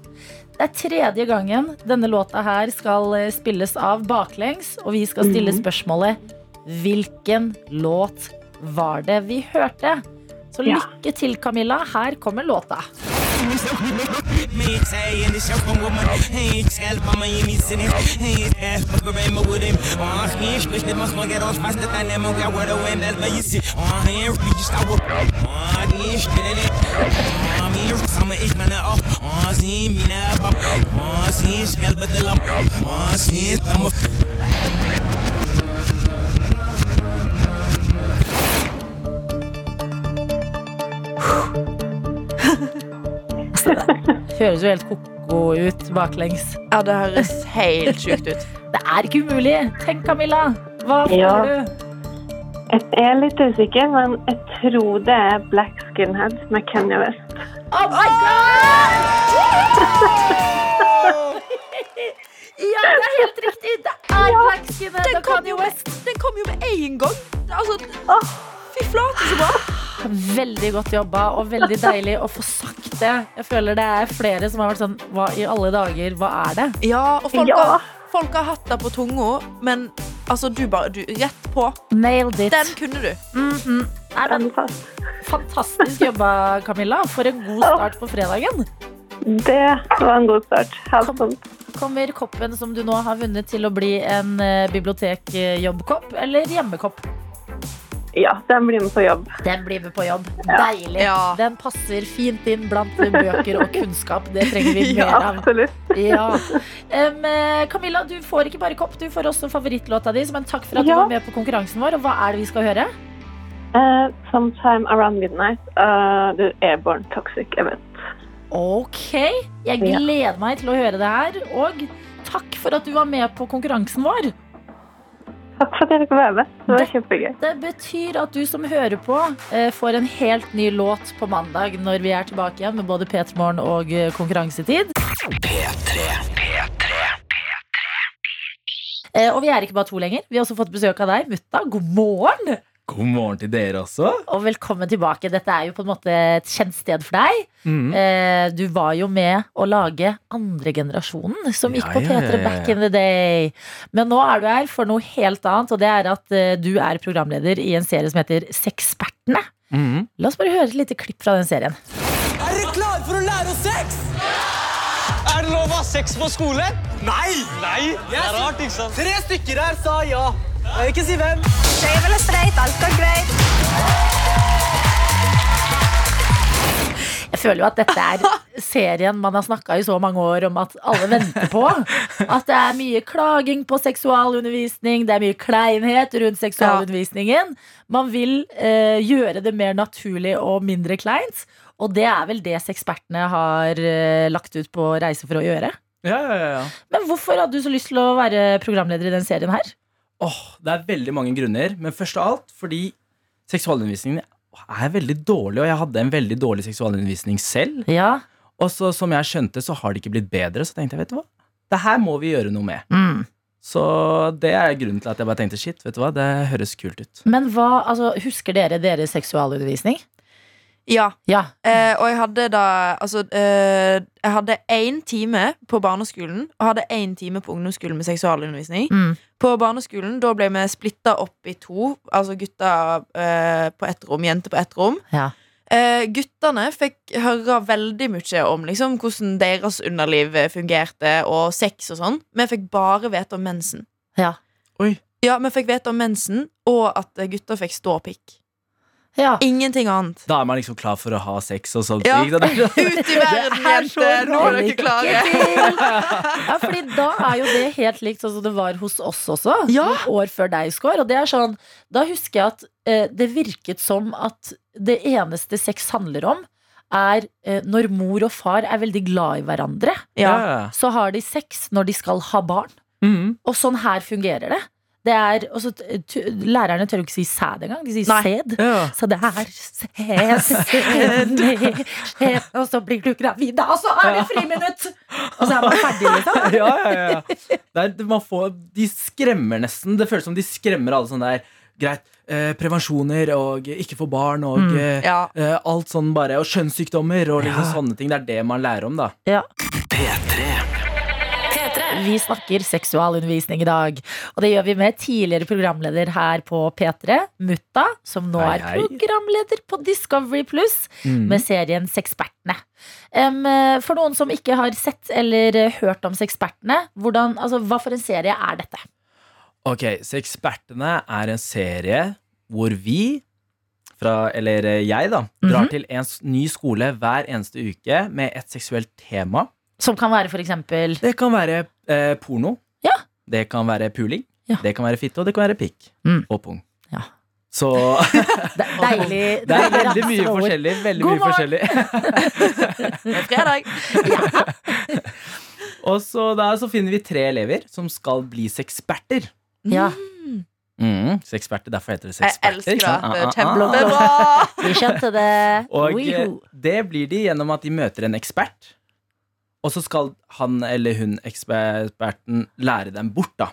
Det er tredje gangen denne låta her skal eh, spilles av baklengs, og vi skal stille spørsmålet Hvilken låt var det vi hørte? Så lykke til, Camilla. Her kommer låta. Me tell you need to ain't half my with him. On hand, push the muscle, get off fast, the dynamo, got where the wind that's where you see. On hand, we just start man off. On I'm a. Høres jo helt ko-ko ut baklengs. Ja, det høres helt sjukt ut. <laughs> Det er ikke umulig. Tenk, Camilla. Hva får Ja. du? Jeg er litt usikker, men jeg tror det er Black Skinhead med Kenya West. Oh my god! <laughs> ja, det er helt riktig. Det er Black Skinhead og Kanye West. Den kom jo med én gang! Altså, Åh. fy flate, så bra! Veldig godt jobba og veldig deilig å få sagt det. Jeg føler det er flere som har vært sånn Hva i alle dager, hva er det? Ja, og folk, Ja. har, folk har hatt det på tunga, men altså, du bare du, Rett på. Nailed it. Den kunne du. Mhm. Nei, men, Fantastisk. fantastisk jobba, Camilla. For en god start på fredagen. Det var en god start. Helt. Kommer koppen som du nå har vunnet, til å bli en eh, bibliotekjobbkopp eller hjemmekopp? Ja, den blir med på jobb. Den blir med på jobb. Deilig. Ja. Den passer fint inn blant bøker og kunnskap. Det trenger vi <laughs> mer Ja, av. absolutt. Ja. Em, eh, Camilla, du får ikke bare kopp, du får også favorittlåta di. Men takk for at du var med på konkurransen vår. Og hva er det vi skal høre? Uh, sometime around midnight. Uh, the Airborne Toxic Event. Ok, jeg Ja. gleder meg til å høre det her. Og takk for at du var med på konkurransen vår. Takk for at jeg fikk være med. Det var kjempegøy. Det betyr at du som hører på, eh, får en helt ny låt på mandag når vi er tilbake igjen med både P3 Morgen og eh, konkurransetid. Eh, Og vi er ikke bare to lenger. Vi har også fått besøk av deg, mutta. God morgen! God morgen til dere også. Og velkommen tilbake. Dette er jo på en måte et kjent sted for deg. Mm. Eh, Du var jo med å lage andregenerasjonen, som gikk Ja, på ja, ja, P3 back in the day. Men nå er du her for noe helt annet, og det er at eh, du er programleder i en serie som heter Sexpertene. Mm. La oss bare høre et lite klipp fra den serien. Er dere klare for å lære oss sex? Er det lov å ha sex på skolen? Nei! Nei, Det er rart, ikke sant? Tre stykker her sa ja. Jeg vil ikke si hvem. Jeg føler jo at dette er serien man har snakka i så mange år om at alle venter på. At det er mye klaging på seksualundervisning, det er mye kleinhet rundt seksualundervisningen. Man vil eh, gjøre det mer naturlig og mindre kleint. Og det er vel det ekspertene har eh, lagt ut på reise for å gjøre. Ja, ja, ja, ja. Men hvorfor hadde du så lyst til å være programleder i den serien her? Åh, det er veldig mange grunner, men først av alt fordi seksualundervisningen er veldig dårlig, og jeg hadde en veldig dårlig seksualundervisning selv. Ja. Og så som jeg skjønte, så har det ikke blitt bedre, så tenkte jeg, vet du hva, det her må vi gjøre noe med. Mm. Så det er grunnen til at jeg bare tenkte, shit, vet du hva, det høres kult ut. Men hva, altså, husker dere deres seksualundervisning? Ja. Ja. Eh, og jeg hadde da Altså, eh, jeg hadde én time på barneskolen og hadde én time på ungdomsskolen med seksualundervisning. Mm. På barneskolen da ble vi splitta opp i to. Altså gutter eh, på ett rom, jenter på ett rom. Ja. Eh, guttene fikk høre veldig mye om liksom, hvordan deres underliv fungerte, og sex og sånn. Vi fikk bare vite om mensen. Ja. Oi. Ja, vi fikk vite om mensen, og at gutter fikk ståpikk. Ja. Ingenting annet. Da er man liksom klar for å ha sex og sånt. Ja. <laughs> Ut i verden, er jenter! Nå er dere klare. Ja, fordi da er jo det helt likt sånn som det var hos oss også. Ja. Noen år før deg, Skår. Og det er sånn, da husker jeg at eh, det virket som at det eneste sex handler om, er eh, når mor og far er veldig glad i hverandre. Ja. Så har de sex når de skal ha barn. Mm. Og sånn her fungerer det. Det er, også, t- t- lærerne tør jo ikke si sæd engang. De sier Nei. sæd. Ja. Så det er sæd, <laughs> Og så blir du gravid, da, og så er det friminutt! Og så er man ferdig, liksom. <laughs> ja, ja, ja. Det er, man får, de skremmer nesten. Det føles som de skremmer alle sånn der greit, eh, prevensjoner og ikke få barn og Mm. eh, Ja. eh, alt sånn bare, og kjønnssykdommer og liksom sånne ting. Det er det man lærer om, da. Ja. P3. Vi snakker seksualundervisning i dag. Og det gjør vi med tidligere programleder her på P3, Mutta, som nå Hei, er programleder på Discovery Pluss Mm. med serien Sexpertene. Em, eh, for noen som ikke har sett eller eh, hørt om Sexpertene, hvordan, altså, hva for en serie er dette? Ok, Sekspertene er en serie hvor vi, fra, eller eh, jeg da, drar Mhm. til en ny skole hver eneste uke med et seksuelt tema. Som kan være for eksempel Det kan være eh, porno. Ja. Det kan være puling. Ja. Det kan være fitte, og det kan være pikk. Mm. Og pung. Ja. Så <laughs> deilig det er veldig mye forskjellig. Veldig God mye forskjellig. <laughs> Det er fredag. <laughs> Og så, da, så finner vi tre elever som skal bli sexperter. Ja, Mm, sexperter, derfor heter det Jeg elsker det. Det Ah, ah, ah. kjempebra. vi skjønte det. Og det blir de gjennom at de møter en ekspert. Og så skal han eller hun eksperten lære dem bort, da.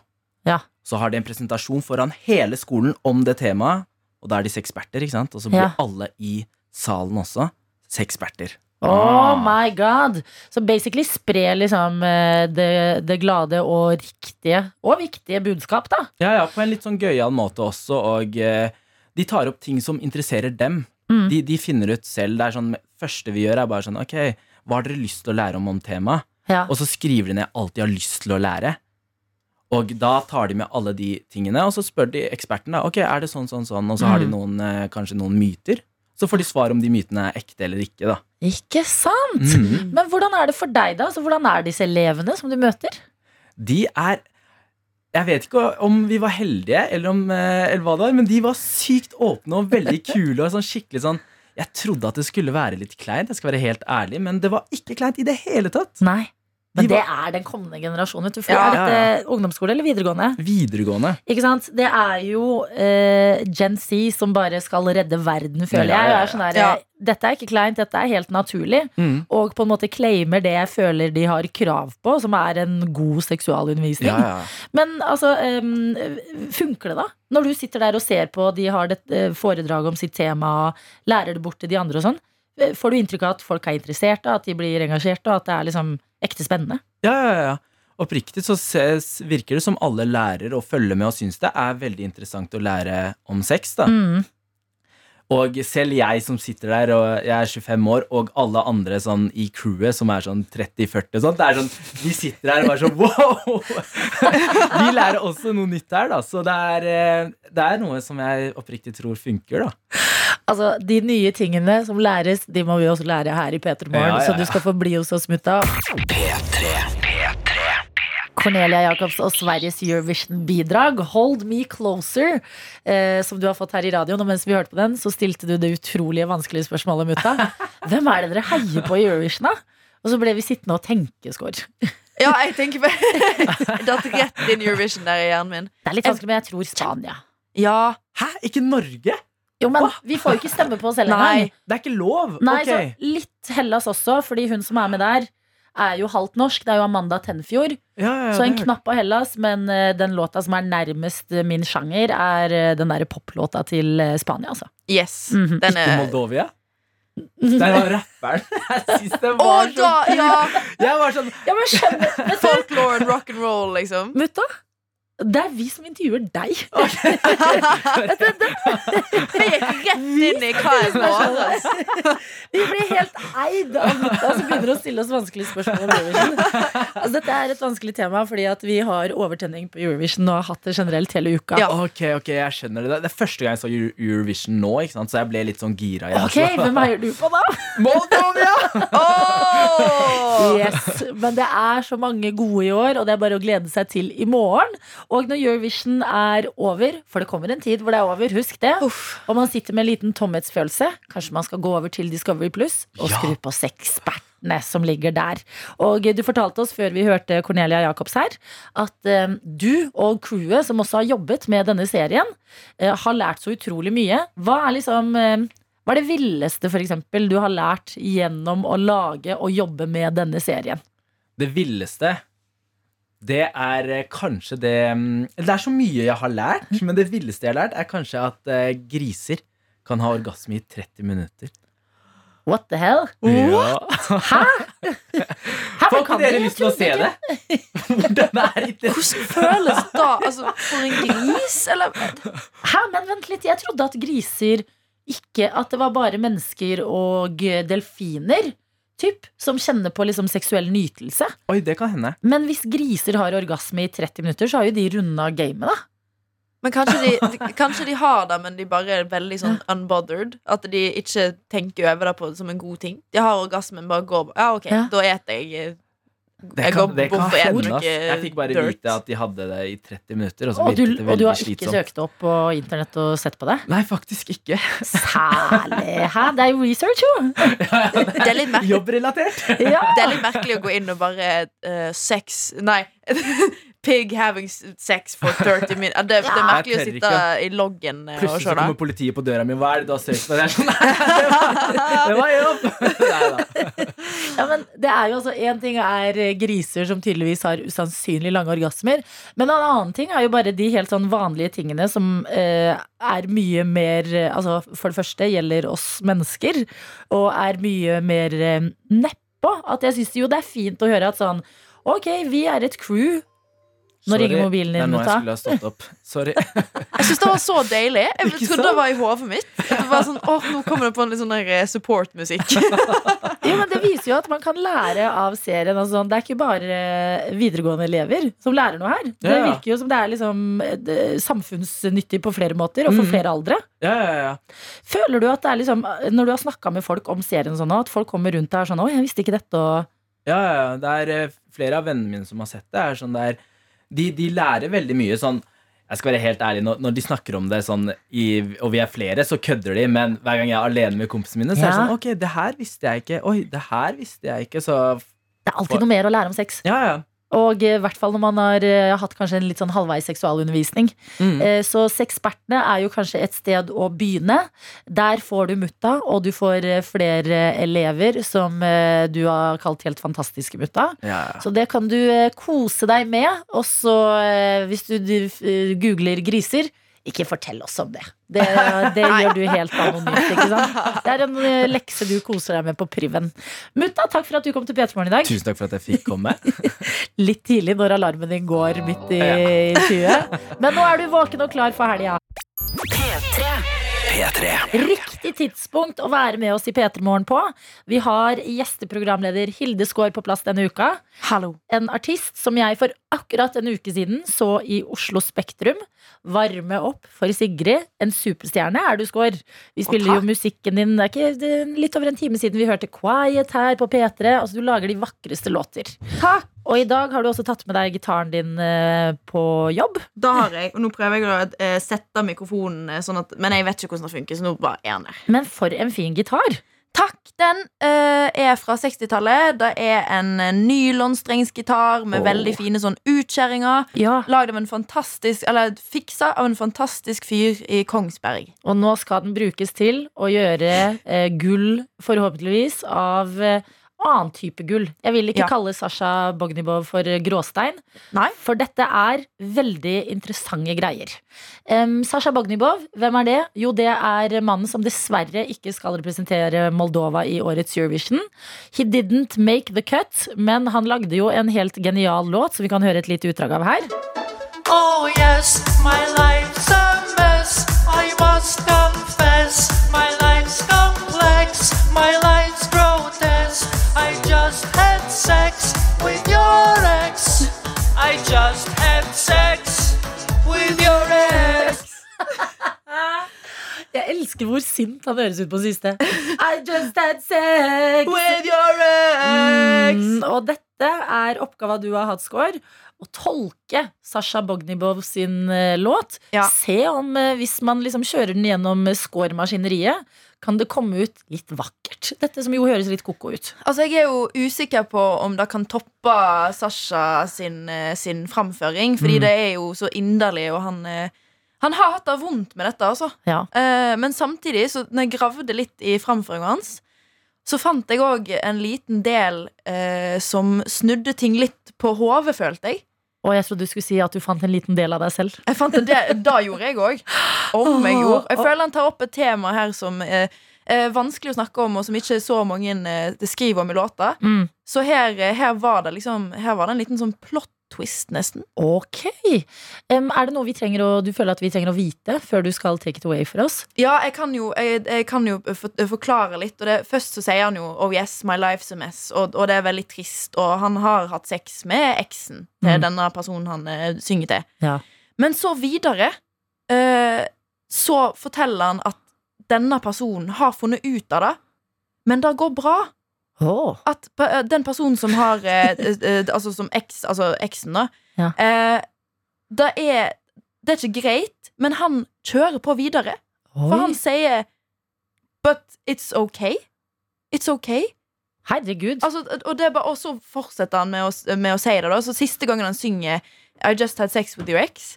Ja. Så har de en presentasjon foran hele skolen om det temaet, og da er de eksperter, ikke sant? Og så blir Ja. alle i salen også seksperter. Oh my god! Så basically spre liksom eh, det, det glade og riktige og viktige budskap, da. Ja, ja, på en litt sånn gøyal måte også, og eh, de tar opp ting som interesserer dem. Mm. De, de finner ut selv. Det er sånn, første vi gjør, er bare sånn Ok, hva har dere lyst til å lære om om temaet? Ja. Og så skriver de ned alt de har lyst til å lære. Og da tar de med alle de tingene, og så spør de eksperten da, ok, er det sånn, sånn, sånn, og så har de Mm. noen, eh, kanskje noen myter. Så får de svar om de mytene er ekte eller ikke, da. Ikke sant? Mm. Men hvordan er det for deg, da? Altså, hvordan er disse elevene som du møter? De er Jeg vet ikke om vi var heldige, eller, om, eh, eller hva det var, men de var sykt åpne og veldig <laughs> kule. og sånn skikkelig sånn Jeg trodde at det skulle være litt kleint, jeg skal være helt ærlig, men det var ikke kleint i det hele tatt. Nei. Men det er den kommende generasjonen. Vet du. For Ja. Er dette ungdomsskole eller videregående? Videregående. Ikke sant? Det er jo uh, Gen Z som bare skal redde verden, føler Ja, jeg. ja, ja. Og er sånn der, Ja. Dette er ikke kleint, dette er helt naturlig. Mm. Og på en måte claimer det jeg føler de har krav på, som er en god seksualundervisning. Ja, ja. Men altså, um, funker det da? Når du sitter der og ser på, de har eh, foredrag om sitt tema, lærer det bort til de andre og sånn. eh, Får du inntrykk av at folk er interesserte, at de blir engasjerte, og at det er liksom ekte spennende? Ja, ja, ja. Oppriktig så ses, virker det som alle lærer og følger med og syns det er veldig interessant å lære om sex. da Mm. Og selv jeg som sitter der, og jeg er 25 år, og alle andre sånn i crewet som er sånn 30-40 og sånt, det er sånn, De sitter der og bare sånn wow! <laughs> Vi lærer også noe nytt her, da. Så det er, eh, det er noe som jeg oppriktig tror funker, da. Altså, De nye tingene som læres, de må vi også lære her i P3 Morgen. Ja, ja, Så du skal få bli hos oss, mutta. Cornelia Jacobs og Sveriges Eurovision-bidrag, 'Hold Me Closer', eh, som du har fått her i radioen. Og mens vi hørte på den, så stilte du det utrolige vanskelige spørsmålet, mutta. <laughs> Hvem er det dere heier på i Eurovision, da? Og så ble vi sittende og tenke, Skår. Ja, jeg tenker på <laughs> Datt rett inn Eurovision der i hjernen min. Det er litt vanskelig, men jeg tror Spania. Ja. Hæ? Ikke Norge? Jo, men vi får jo ikke stemme på oss selv engang. Det er ikke lov? Nei, okay. så litt Hellas også, fordi hun som er med der, er jo halvt norsk. Det er jo Amanda Tenfjord. Ja, ja, ja, Så en knapp av Hellas, men eh, den låta som er nærmest eh, min sjanger, er eh, den derre poplåta til Spania, altså. Yes. Mhm. Den Ikke er Moldovia? Der var rapperen. <laughs> Jeg syns det var så da! Ja! <laughs> Jeg var sånn Ja, men Folklore and rock and roll, liksom. Mutta, det er vi som intervjuer deg. <laughs> Vi gikk rett inn i hva våres. Vi blir helt eid av Mutta som begynner å stille oss vanskelige spørsmål om Eurovision. Altså, dette er et vanskelig tema fordi at vi har overtenning på Eurovision og har hatt det generelt hele uka. Ja. Ok, ok, jeg skjønner det. Det er første gang jeg så Eurovision nå, ikke sant? så jeg ble litt sånn gira. jeg, Ok, så. hvem heier du på da? Moldovia! Oh! Yes, Men det er så mange gode i år, og det er bare å glede seg til i morgen. Og når Eurovision er over, for det kommer en tid hvor det er over, husk det, Uff. og man sitter med en liten tomhetsfølelse, kanskje man skal gå over til Discovery Pluss og Ja. skru på Sexpert som ligger der. Og du fortalte oss før vi hørte Cornelia Jacobs her, at eh, du og crewet som også har jobbet med denne serien, eh, har lært så utrolig mye. Hva er liksom eh, hva er det villeste for eksempel, du har lært gjennom å lage og jobbe med denne serien? Det villeste Det er eh, kanskje det mm, Det er så mye jeg har lært, men det villeste jeg har lært, er kanskje at eh, griser kan ha orgasme i 30 minutter. What the hell? What? Hæ? Får kan ikke dere lyst til å se det? Hvordan er det? Hvordan føles da? Altså, for en gris, eller? Hæ, men vent litt, jeg trodde at griser ikke At det var bare mennesker og delfiner typ, som kjenner på liksom seksuell nytelse. Oi, det kan hende. Men hvis griser har orgasme i 30 minutter, så har jo de runda gamet, da. Men kanskje de, de, <laughs> kanskje de har det, men de bare er veldig sånn unbothered. At de ikke tenker over det på, som en god ting. De har orgasmen, bare går Ja, ok, Ja. da eter jeg eh, Det kan, det kan hende. Jeg fikk bare dirt. vite at de hadde det i 30 minutter, og så Og du, det og du har ikke slitsomt. søkt opp på internett og sett på det? Nei, faktisk ikke. Særlig! Hæ? Det er jo research, jo! <laughs> Det er litt merkelig. Jobbrelatert. Ja. Det er litt merkelig å gå inn og bare uh, Sex Nei. <laughs> Pig having sex for 30 minutes. Det, <laughs> det er merkelig å sitte i loggen eh, Plutselig så kommer politiet på døra mi. Hva er det du har søkt på? Det er sånn, Nei, <laughs> det var, det var jobb! <laughs> Nei da. Ja, men det er jo altså En ting er eh, griser som tydeligvis har usannsynlig lange orgasmer. Men en annen ting er jo bare de helt sånn vanlige tingene som eh, er mye mer eh, Altså for det første gjelder oss mennesker, og er mye mer eh, nedpå. At jeg syns jo det er fint å høre at sånn Ok, vi er et crew. Nå Sorry, ringer mobilen din. Nei, nå jeg skulle ha stått opp. Sorry. <laughs> Jeg syns det var så deilig. Jeg Ikke trodde sant? det var i hodet mitt. Det var sånn, åh, Nå kommer det på en litt sånn eh, support-musikk. <laughs> Jo, men Det viser jo at man kan lære av serien. Altså, det er ikke bare eh, videregående elever som lærer noe her. Det Ja, ja. virker jo som det er liksom, eh, samfunnsnyttig på flere måter, og for Mm. flere aldre. Ja, ja, ja. Føler du at det er liksom, når du har snakka med folk om serien, sånn, at folk kommer rundt deg og er sånn 'Å, jeg visste ikke dette', og Ja, ja, ja. Det er flere av vennene mine som har sett det. Er sånn der, de, de lærer veldig mye sånn jeg skal være helt ærlig, når, når de snakker om det sånn i, og vi er flere, så kødder de. Men hver gang jeg er alene med kompisene mine, så er det sånn Ok, det her visste jeg ikke. Oi, det her visste jeg ikke. Så det er alltid noe mer å lære om sex. ja, ja. Og i hvert fall når man har eh, hatt kanskje en litt sånn halvveis seksualundervisning. Mm. Eh, Så Sexpertene er jo kanskje et sted å begynne. Der får du mutta, og du får eh, flere elever som du har kalt helt fantastiske mutta. ja. Så det kan du kose deg med. Og så, hvis du, googler griser, ikke fortell oss om det. Det, det <laughs> gjør du helt anonymt. ikke sant? <laughs> Det er en eh, lekse du koser deg med på priven. Mutta, takk for at du kom til P3morgen i dag. Tusen takk for at jeg fikk komme. <laughs> Litt tidlig når alarmen din går midt i huet. Men nå er du våken og klar for helga. Riktig tidspunkt å være med oss i P3 Morgen på. Vi har gjesteprogramleder Hilde Skaar på plass denne uka. Hallo. En artist som jeg for akkurat en uke siden så i Oslo Spektrum. Varme opp for Sigrid. En superstjerne er du, Skår. Vi spiller jo musikken din. Det er ikke det er litt over en time siden vi hørte Quiet her på P3. Altså, du lager de vakreste låter. Takk. Og i dag har du også tatt med deg gitaren din eh, på jobb. Da har jeg, og nå prøver jeg å eh, sette mikrofonen eh, sånn at Men jeg vet ikke hvordan det funker, så nå bare er den der. Men for en fin gitar. Takk. Den uh, er fra 60-tallet. Det er en eh, nylonstrengsgitar med oh. veldig fine sånn utskjæringer. Ja. Lagd av en fantastisk Eller fiksa av en fantastisk fyr i Kongsberg. Og nå skal den brukes til å gjøre uh, gull, forhåpentligvis, av eh, annen type gull. Jeg vil ikke Ja. kalle Sasha Bognibov for gråstein, Nei. for dette er veldig interessante greier. Um, Sasha Bognibov, hvem er det? Jo, det er mannen som dessverre ikke skal representere Moldova i årets Eurovision. He didn't make the cut, men han lagde jo en helt genial låt, som vi kan høre et lite utdrag av her. Oh yes, my life's a mess. I must confess, I just had sex with your ex. <laughs> Jeg elsker hvor sint han høres ut på siste. <laughs> I just had sex With your ex. Mm, og dette er oppgava du har hatt, Skår. Å tolke Sasha Bognibov sin eh, låt. Ja. Se om, eh, hvis man liksom kjører den gjennom Skår-maskineriet, kan det komme ut litt vakkert. Dette som jo høres litt koko ut. Altså, jeg er jo usikker på om det kan toppe Sasha sin, eh, sin framføring, fordi Mm. det er jo så inderlig, og han eh, Han har hatt det vondt med dette, altså. Ja. Eh, men samtidig, så når jeg gravde litt i framføringa hans, så fant jeg òg en liten del eh, som snudde ting litt på hodet, følte jeg. Og jeg trodde du skulle si at du fant en liten del av deg selv. Jeg fant en del, Da gjorde jeg òg. <gasps> Om jeg gjorde. Jeg føler han tar opp et tema her som eh, er vanskelig å snakke om, og som ikke så mange eh, skriver om i låta. Mm. Så her, eh, her var det liksom Her var det en liten sånn plot twist, nesten. Ok. Um, er det noe vi trenger å, du føler at vi trenger å vite før du skal take it away for oss? Ja, jeg kan jo, jeg, jeg kan jo for, forklare litt. Og det, først så sier han jo 'Oh yes, my life's a mess', og, og det er veldig trist. Og han har hatt sex med eksen til Mm. denne personen han uh, synger til. Ja. Men så videre uh, så forteller han at denne personen har funnet ut av det, men det går bra. Åh. At eh, den personen som har eh, <laughs> eh, Altså som eks, altså eksen, da. Ja. Eh, det er Det er ikke greit, men han kjører på videre. For han sier But it's okay. It's okay. Herregud. Altså, og, det bare, og så fortsetter han med å, med å si det. Da. Så Siste gangen han synger I just had sex with your ex,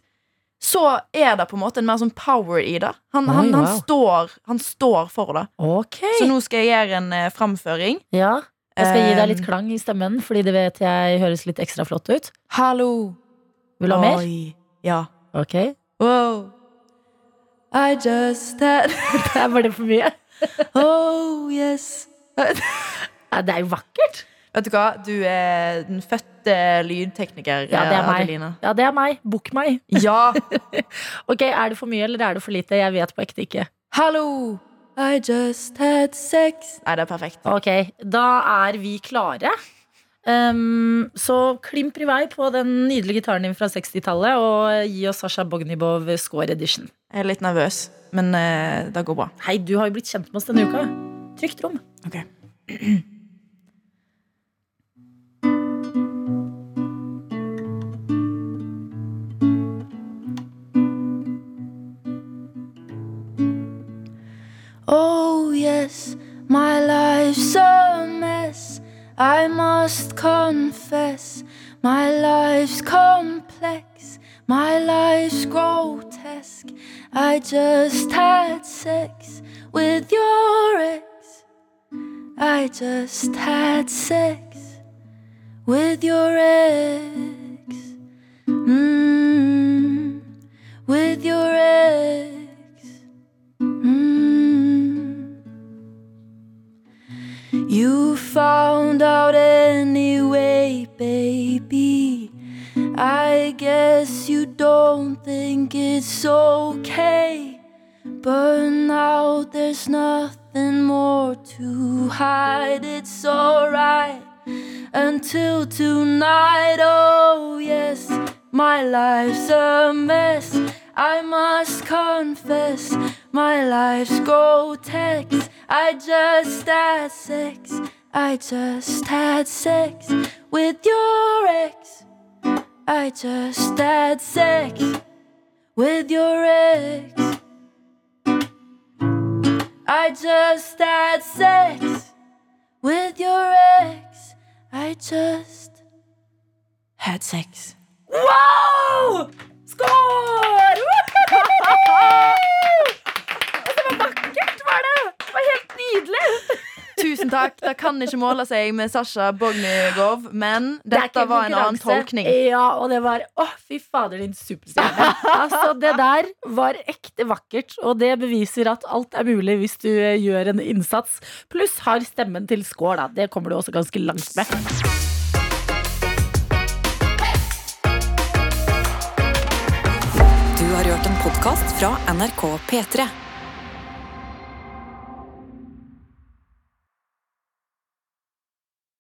så er det på en måte en mer sånn power i det. Han, Oi, han, han, wow. står, han står for det. Okay. Så nå skal jeg gjøre en eh, framføring. Ja. Jeg skal gi deg litt Um, klang i stemmen, fordi det vet jeg høres litt ekstra flott ut. Hallo. Vil du ha mer? Ja. Ok. Wow. I just had <laughs> Der var det for mye. <laughs> Oh, yes. Det er jo vakkert. Vet du hva? Du er den fødte lydtekniker, Ja, det er meg. Adelina. Ja, det er meg. Book meg. Ja. <laughs> Ok, Er det for mye eller er det for lite? Jeg vet på ekte ikke. Hallo. I just had sex. Nei, det er perfekt. Ok, Da er vi klare. Um, så klimper i vei på den nydelige gitaren din fra 60-tallet og gi oss Sasha Bognibov score edition. Jeg er litt nervøs, men uh, det går bra. Hei, du har jo blitt kjent med oss denne uka. Trygt rom. Ok. Oh, yes, my life's a mess. I must confess, my life's complex, my life's grotesque. I just had sex with your ex. I just had sex with your ex. Mm, with your ex. You found out anyway, baby. I guess you don't think it's okay. But now there's nothing more to hide. It's alright until tonight. Oh, yes, my life's a mess. I must confess, my life's grotesque. I just had sex. I just had sex with your ex. I just had sex with your ex. I just had sex with your ex. I just had sex. Wow! Skål! Nydelig. Tusen takk. Det kan ikke måle seg med Sasha Bognigov, men Det dette var en annen tolkning. Ja, og det var Å, fy fader, din superstjerne. altså, det der var ekte vakkert, og det beviser at alt er mulig hvis du eh, gjør en innsats. Pluss har stemmen til skål, da. Det kommer du også ganske langt med. Du har hørt en podkast fra NRK P3.